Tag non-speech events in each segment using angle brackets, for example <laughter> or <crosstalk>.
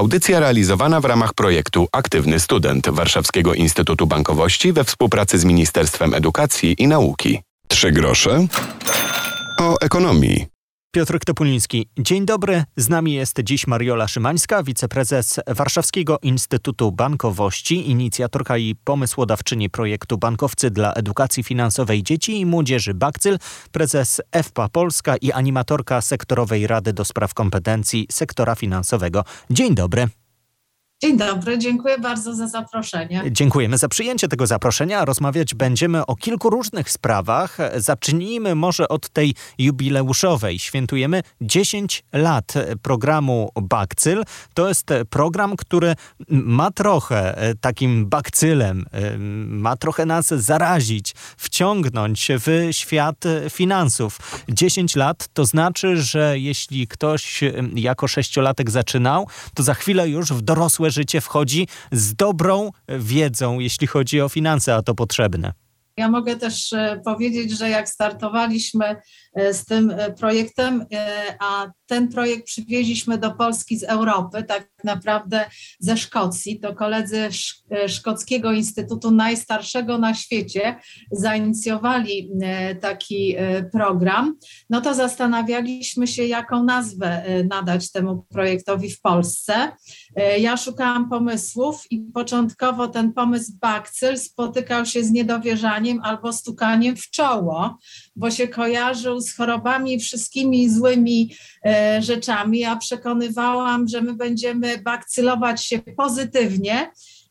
Audycja realizowana w ramach projektu Aktywny Student Warszawskiego Instytutu Bankowości we współpracy z Ministerstwem Edukacji i Nauki. Trzy grosze o ekonomii. Piotr Topuliński. Dzień dobry. Z nami jest dziś Mariola Szymańska, wiceprezes Warszawskiego Instytutu Bankowości, inicjatorka i pomysłodawczyni projektu Bankowcy dla Edukacji Finansowej Dzieci i Młodzieży Bakcyl, prezes FPA Polska i animatorka Sektorowej Rady do Spraw Kompetencji Sektora Finansowego. Dzień dobry. Dzień dobry, dziękuję bardzo za zaproszenie. Dziękujemy za przyjęcie tego zaproszenia. Rozmawiać będziemy o kilku różnych sprawach. Zacznijmy może od tej jubileuszowej. Świętujemy 10 lat programu Bakcyl. To jest program, który ma trochę takim bakcylem, ma trochę nas zarazić, wciągnąć w świat finansów. 10 lat to znaczy, że jeśli ktoś jako sześciolatek zaczynał, to za chwilę już w dorosłe życie wchodzi z dobrą wiedzą, jeśli chodzi o finanse, a to potrzebne. Ja mogę też e, powiedzieć, że jak startowaliśmy e, z tym e, projektem, a ten projekt przywieźliśmy do Polski z Europy, tak naprawdę ze Szkocji, to koledzy Szkockiego Instytutu, najstarszego na świecie, zainicjowali taki program, no to zastanawialiśmy się, jaką nazwę nadać temu projektowi w Polsce. Ja szukałam pomysłów i początkowo ten pomysł Bakcyl spotykał się z niedowierzaniem, albo stukaniem w czoło, bo się kojarzył z chorobami, wszystkimi złymi e, rzeczami. Ja przekonywałam, że my będziemy bakcylować się pozytywnie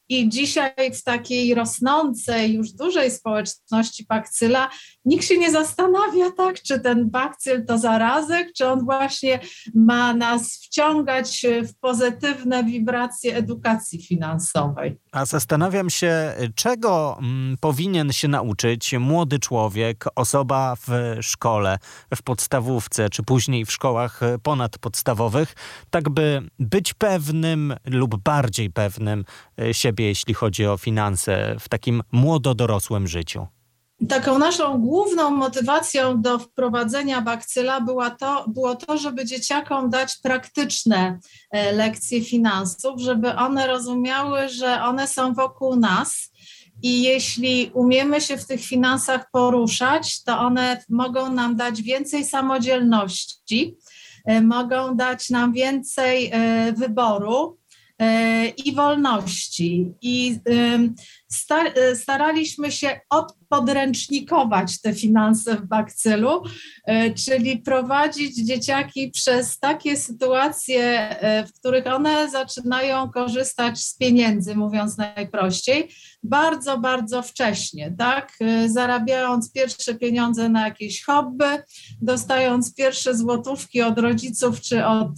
i dzisiaj w takiej rosnącej, już dużej społeczności bakcyla nikt się nie zastanawia, tak, czy ten bakcyl to zarazek, czy on właśnie ma nas wciągać w pozytywne wibracje edukacji finansowej. A zastanawiam się, czego mm, powinien się nauczyć młody człowiek, osoba w szkole, w podstawówce, czy później w szkołach ponadpodstawowych, tak by być pewnym lub bardziej pewnym e, siebie jeśli chodzi o finanse w takim młododorosłym życiu? Taką naszą główną motywacją do wprowadzenia bakcyla była to, było to, żeby dzieciakom dać praktyczne e, lekcje finansów, żeby one rozumiały, że one są wokół nas i jeśli umiemy się w tych finansach poruszać, to one mogą nam dać więcej samodzielności, e, mogą dać nam więcej e, wyboru i wolności. I e, staraliśmy się odpodręcznikować te finanse w bakcylu, e, czyli prowadzić dzieciaki przez takie sytuacje, w których one zaczynają korzystać z pieniędzy, mówiąc najprościej, bardzo, bardzo wcześnie, tak? Zarabiając pierwsze pieniądze na jakieś hobby, dostając pierwsze złotówki od rodziców czy od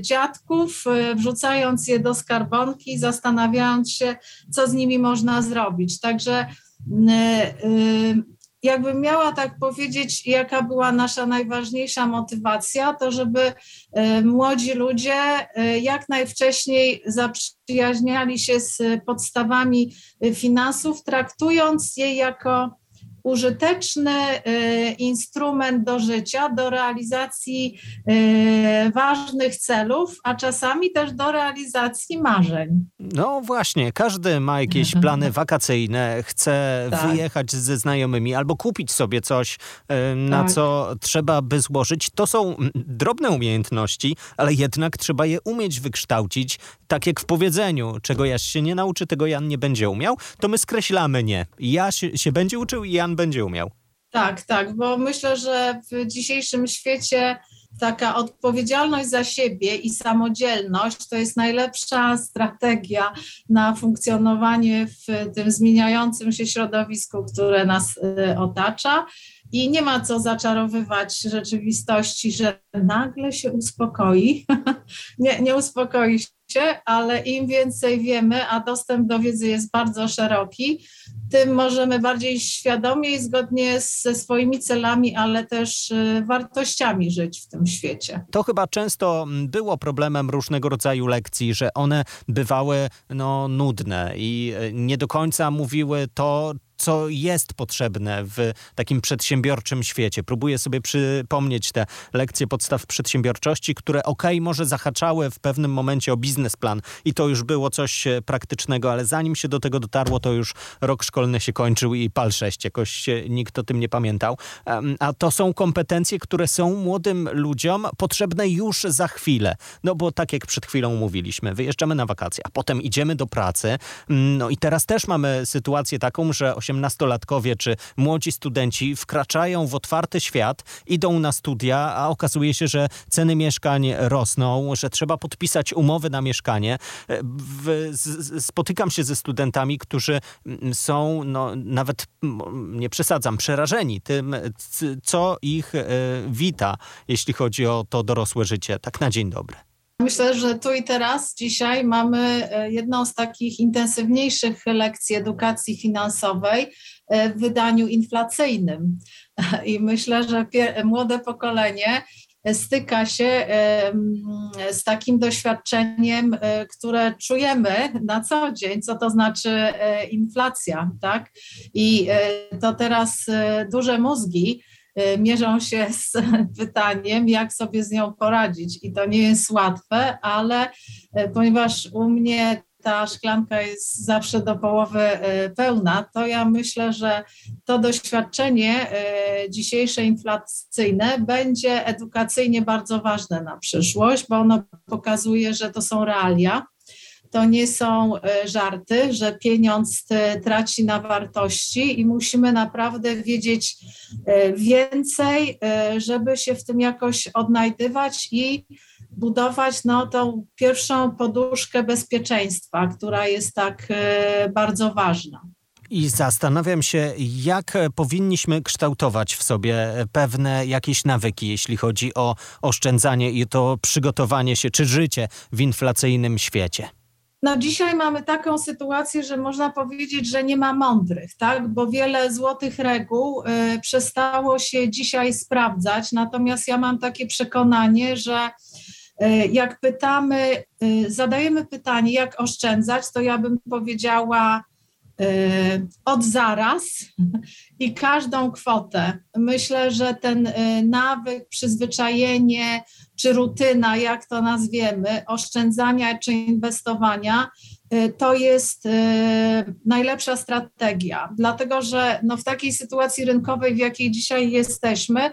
dziadków, wrzucając je do skarbonki, zastanawiając się, co z nimi można zrobić. Także y, y, jakbym miała tak powiedzieć, jaka była nasza najważniejsza motywacja, to żeby y, młodzi ludzie jak najwcześniej zaprzyjaźniali się z podstawami finansów, traktując je jako użyteczny y, instrument do życia, do realizacji y, ważnych celów, a czasami też do realizacji marzeń. No właśnie, każdy ma jakieś plany wakacyjne, chce tak. wyjechać ze znajomymi albo kupić sobie coś, y, na tak. co trzeba by złożyć. To są drobne umiejętności, ale jednak trzeba je umieć wykształcić, tak jak w powiedzeniu, czego Jaś się nie nauczy, tego Jan nie będzie umiał, to my skreślamy nie. Jaś się będzie uczył i Jan będzie umiał. Tak, tak, bo myślę, że w dzisiejszym świecie taka odpowiedzialność za siebie i samodzielność to jest najlepsza strategia na funkcjonowanie w tym zmieniającym się środowisku, które nas y, otacza. I nie ma co zaczarowywać rzeczywistości, że nagle się uspokoi. <laughs> nie, nie uspokoi się, ale im więcej wiemy, a dostęp do wiedzy jest bardzo szeroki, tym możemy bardziej świadomie i zgodnie ze swoimi celami, ale też y, wartościami żyć w tym świecie. To chyba często było problemem różnego rodzaju lekcji, że one bywały no, nudne i y, nie do końca mówiły to, co jest potrzebne w takim przedsiębiorczym świecie. Próbuję sobie przypomnieć te lekcje podstaw przedsiębiorczości, które ok, może zahaczały w pewnym momencie o biznesplan i to już było coś e, praktycznego, ale zanim się do tego dotarło, to już rok szkolny się kończył i pal 6, jakoś nikt o tym nie pamiętał. A to są kompetencje, które są młodym ludziom potrzebne już za chwilę. No bo tak jak przed chwilą mówiliśmy, wyjeżdżamy na wakacje, a potem idziemy do pracy. Mm, no i teraz też mamy sytuację taką, że osiemnastolatkowie czy młodzi studenci wkraczają w otwarty świat, idą na studia, a okazuje się, że ceny mieszkań rosną, że trzeba podpisać umowy na mieszkanie. E, spotykam się ze studentami, którzy mm, są, no, nawet nie przesadzam, przerażeni tym, co ich e, wita, jeśli chodzi o to dorosłe życie. Tak na dzień dobry. Myślę, że tu i teraz dzisiaj mamy e, jedną z takich intensywniejszych lekcji edukacji finansowej w wydaniu inflacyjnym. <laughs> I myślę, że młode pokolenie styka się z takim doświadczeniem, e, które czujemy na co dzień, co to znaczy e, inflacja, tak? I e, to teraz duże mózgi mierzą się z <laughs> pytaniem, jak sobie z nią poradzić. I to nie jest łatwe, ale ponieważ u mnie ta szklanka jest zawsze do połowy e, pełna, to ja myślę, że to doświadczenie dzisiejsze inflacyjne będzie edukacyjnie bardzo ważne na przyszłość, bo ono pokazuje, że to są realia. To nie są e, żarty, że pieniądz traci na wartości i musimy naprawdę wiedzieć więcej, żeby się w tym jakoś odnajdywać i budować no, tą pierwszą poduszkę bezpieczeństwa, która jest tak e, bardzo ważna. I zastanawiam się, jak powinniśmy kształtować w sobie pewne jakieś nawyki, jeśli chodzi o oszczędzanie i to przygotowanie się czy życie w inflacyjnym świecie. No dzisiaj mamy taką sytuację, że można powiedzieć, że nie ma mądrych, tak? Bo wiele złotych reguł y, przestało się dzisiaj sprawdzać. Natomiast ja mam takie przekonanie, że E, jak pytamy, e, zadajemy pytanie, jak oszczędzać, to ja bym powiedziała e, od zaraz i każdą kwotę. Myślę, że ten nawyk, przyzwyczajenie czy rutyna, jak to nazwiemy, oszczędzania czy inwestowania, to jest najlepsza strategia, dlatego że no w takiej sytuacji rynkowej, w jakiej dzisiaj jesteśmy,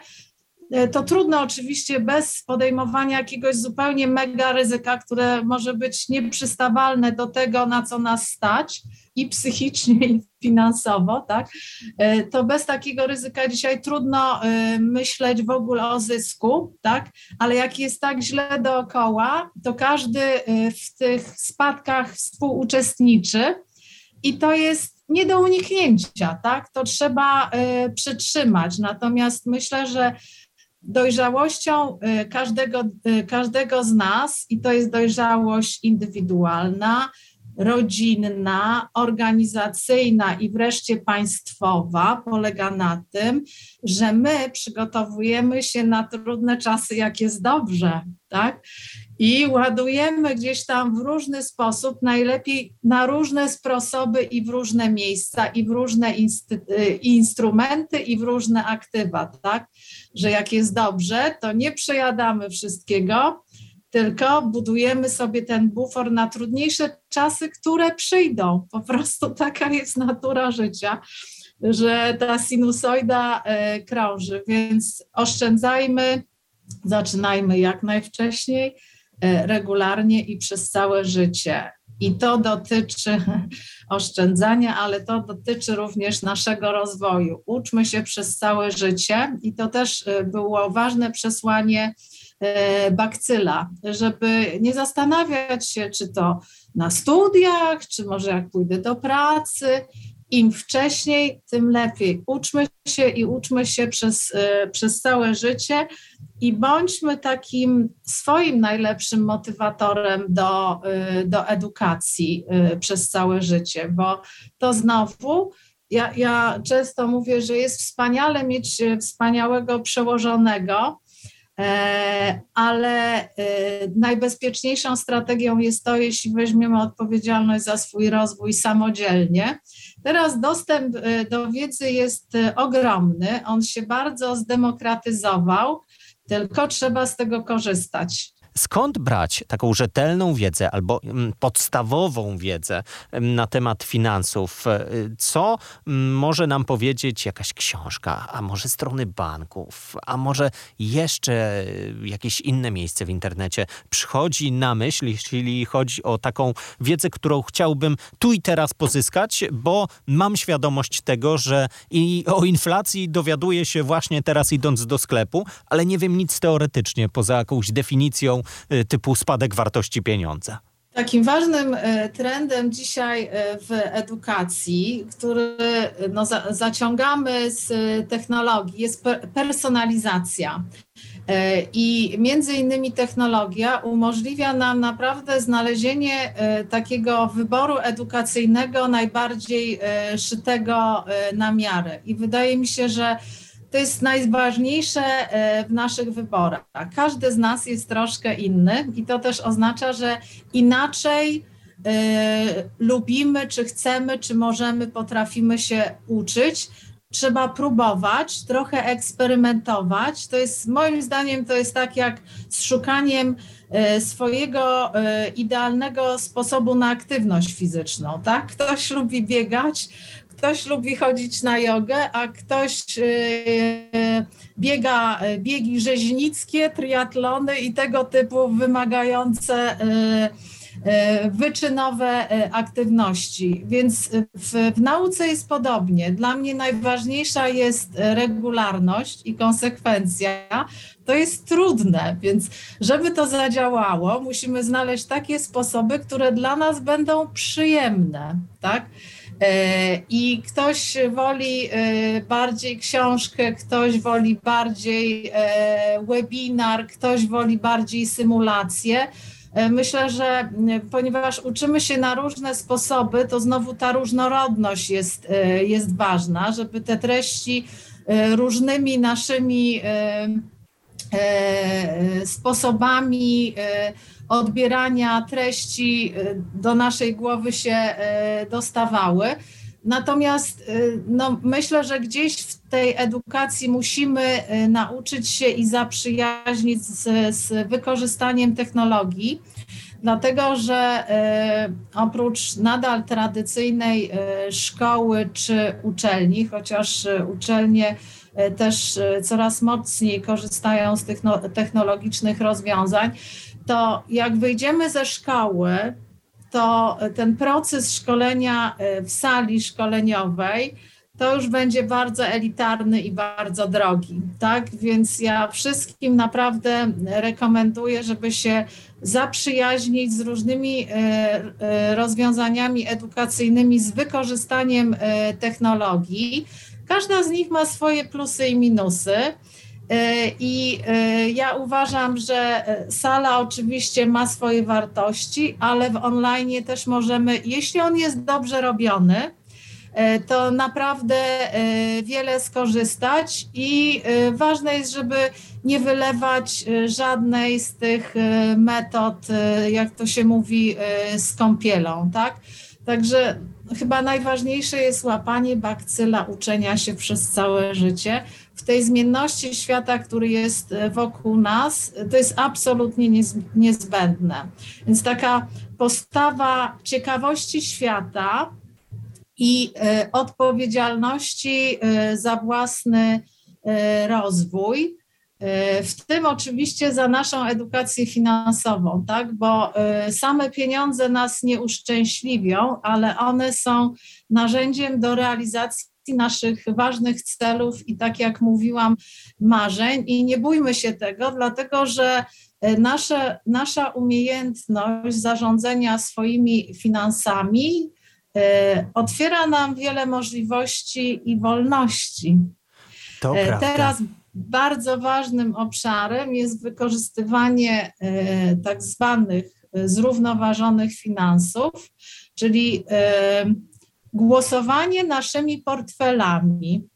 to trudno oczywiście bez podejmowania jakiegoś zupełnie mega ryzyka, które może być nieprzystawalne do tego, na co nas stać i psychicznie, i finansowo, tak? E, to bez takiego ryzyka dzisiaj trudno e, myśleć w ogóle o zysku, tak? Ale jak jest tak źle dookoła, to każdy w tych spadkach współuczestniczy i to jest nie do uniknięcia, tak? To trzeba przytrzymać. Natomiast myślę, że dojrzałością y, każdego, y, każdego z nas, i to jest dojrzałość indywidualna, rodzinna, organizacyjna i wreszcie państwowa, polega na tym, że my przygotowujemy się na trudne czasy, jak jest dobrze, tak? I ładujemy gdzieś tam w różny sposób, najlepiej na różne sposoby i w różne miejsca, i w różne y, instrumenty, i w różne aktywa, tak? Że jak jest dobrze, to nie przejadamy wszystkiego, tylko budujemy sobie ten bufor na trudniejsze czasy, które przyjdą. Po prostu taka jest natura życia, że ta sinusoida e, krąży, więc oszczędzajmy, zaczynajmy jak najwcześniej, e, regularnie i przez całe życie. I to dotyczy <laughs> oszczędzania, ale to dotyczy również naszego rozwoju. Uczmy się przez całe życie i to też e, było ważne przesłanie bakcyla, żeby nie zastanawiać się, czy to na studiach, czy może jak pójdę do pracy. Im wcześniej, tym lepiej. Uczmy się i uczmy się przez, e, przez całe życie i bądźmy takim swoim najlepszym motywatorem do, e, do edukacji przez całe życie, bo to znowu ja, ja często mówię, że jest wspaniale mieć wspaniałego przełożonego, ale najbezpieczniejszą strategią jest to, jeśli weźmiemy odpowiedzialność za swój rozwój samodzielnie. Teraz dostęp do wiedzy jest ogromny, on się bardzo zdemokratyzował, tylko trzeba z tego korzystać. Skąd brać taką rzetelną wiedzę albo mm, podstawową wiedzę mm, na temat finansów? E, co mm, może nam powiedzieć jakaś książka, a może strony banków, a może jeszcze jakieś inne miejsce w internecie przychodzi na myśl, jeśli chodzi o taką wiedzę, którą chciałbym tu i teraz pozyskać, bo mam świadomość tego, że i o inflacji dowiaduję się właśnie teraz idąc do sklepu, ale nie wiem nic teoretycznie poza jakąś definicją Y, typu spadek wartości pieniądza? Takim ważnym y, trendem dzisiaj y, w edukacji, który no, za, zaciągamy z technologii, jest personalizacja. I między innymi technologia umożliwia nam naprawdę znalezienie takiego wyboru edukacyjnego najbardziej szytego na miarę. I wydaje mi się, że to jest najważniejsze e, w naszych wyborach. Każdy z nas jest troszkę inny i to też oznacza, że inaczej y, lubimy, czy chcemy, czy możemy, potrafimy się uczyć. Trzeba próbować, trochę eksperymentować. To jest moim zdaniem to jest tak jak z szukaniem y, swojego idealnego sposobu na aktywność fizyczną. Tak? Ktoś <laughs> lubi biegać, ktoś lubi chodzić na jogę, a ktoś e, biega e, biegi rzeźnickie, triatlony i tego typu wymagające e, wyczynowe aktywności. Więc w, w, nauce jest podobnie. Dla mnie najważniejsza jest regularność i konsekwencja. To jest trudne, więc żeby to zadziałało, musimy znaleźć takie sposoby, które dla nas będą przyjemne, tak? E, I ktoś woli e, bardziej książkę, ktoś woli bardziej e, webinar, ktoś woli bardziej symulację. Myślę, że ponieważ uczymy się na różne sposoby, to znowu ta różnorodność jest, jest ważna, żeby te treści różnymi naszymi sposobami odbierania treści y, do naszej głowy się dostawały. Natomiast no, myślę, że gdzieś w tej edukacji musimy nauczyć się i zaprzyjaźnić z, z wykorzystaniem technologii, dlatego że oprócz nadal tradycyjnej szkoły czy uczelni, chociaż uczelnie też coraz mocniej korzystają z tych technologicznych rozwiązań, to jak wyjdziemy ze szkoły, to ten proces szkolenia e, w sali szkoleniowej to już będzie bardzo elitarny i bardzo drogi, tak? Więc ja wszystkim naprawdę rekomenduję, żeby się zaprzyjaźnić z różnymi e, e, rozwiązaniami edukacyjnymi z wykorzystaniem technologii. Każda z nich ma swoje plusy i minusy. E, I e, ja uważam, że e, sala oczywiście ma swoje wartości, ale w online też możemy, jeśli on jest dobrze robiony, to naprawdę wiele skorzystać i ważne jest, żeby nie wylewać żadnej z tych metod, jak to się mówi, z kąpielą, tak? Także chyba najważniejsze jest łapanie bakcyla uczenia się przez całe życie, w tej zmienności świata, który jest e, wokół nas, to jest absolutnie niezbędne. Więc taka postawa ciekawości świata i e, odpowiedzialności e, za własny rozwój, w tym oczywiście za naszą edukację finansową, tak? bo same pieniądze nas nie uszczęśliwią, ale one są narzędziem do realizacji naszych ważnych celów i tak jak mówiłam, marzeń. I nie bójmy się tego, dlatego że e, nasze, nasza umiejętność zarządzania swoimi finansami e, otwiera nam wiele możliwości i wolności. To e, Teraz bardzo ważnym obszarem jest wykorzystywanie tak zwanych zrównoważonych finansów, czyli głosowanie naszymi portfelami,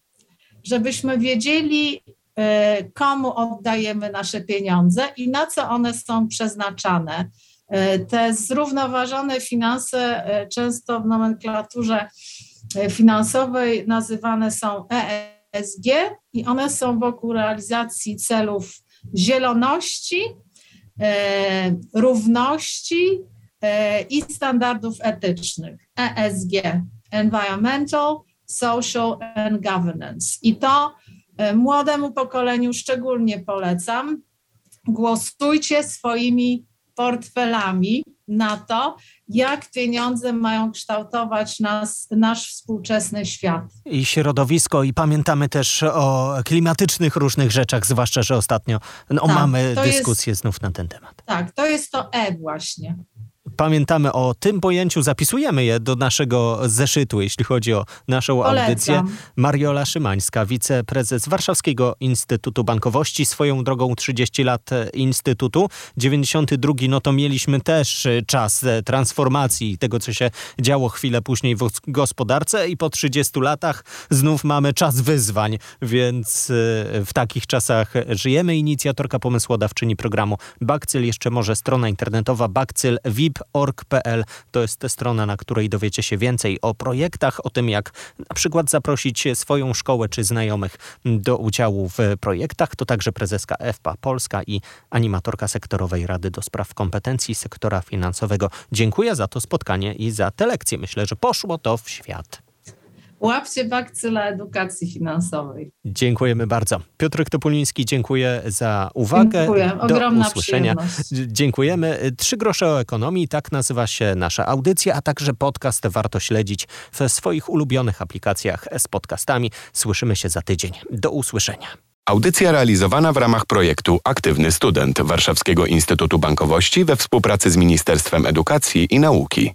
żebyśmy wiedzieli, komu oddajemy nasze pieniądze i na co one są przeznaczane. Te zrównoważone finanse często w nomenklaturze finansowej nazywane są ESG i one są wokół realizacji celów zieloności, równości i standardów etycznych. ESG Environmental, Social and Governance. I to e, młodemu pokoleniu szczególnie polecam. Głosujcie swoimi portfelami na to, jak pieniądze mają kształtować nas, nasz współczesny świat. I środowisko, i pamiętamy też o klimatycznych różnych rzeczach, zwłaszcza, że ostatnio no, tak, mamy dyskusję jest, znów na ten temat. Tak, to jest to E właśnie pamiętamy o tym pojęciu, zapisujemy je do naszego zeszytu, jeśli chodzi o naszą Polecam. audycję. Mariola Szymańska, wiceprezes Warszawskiego Instytutu Bankowości, swoją drogą 30 lat e, Instytutu. 92, no to mieliśmy też e, czas e, transformacji tego, co się działo chwilę później w gospodarce i po 30 latach znów mamy czas wyzwań, więc w takich czasach żyjemy. Inicjatorka pomysłodawczyni programu Bakcyl, jeszcze może strona internetowa Bakcyl VIP org.pl to jest strona, na której dowiecie się więcej o projektach, o tym jak na przykład zaprosić swoją szkołę czy znajomych do udziału w projektach. To także prezeska EFPA Polska i animatorka sektorowej Rady do Spraw Kompetencji Sektora Finansowego. Dziękuję za to spotkanie i za te lekcje. Myślę, że poszło to w świat. Łapcie bakcyla edukacji finansowej. Dziękujemy bardzo. Piotr Topuliński, dziękuję za uwagę. Dziękuję. Ogromna Do usłyszenia. Dziękujemy. Trzy grosze o ekonomii, tak nazywa się nasza audycja, a także podcast warto śledzić w swoich ulubionych aplikacjach z podcastami. Słyszymy się za tydzień. Do usłyszenia. Audycja realizowana w ramach projektu Aktywny Student Warszawskiego Instytutu Bankowości we współpracy z Ministerstwem Edukacji i Nauki.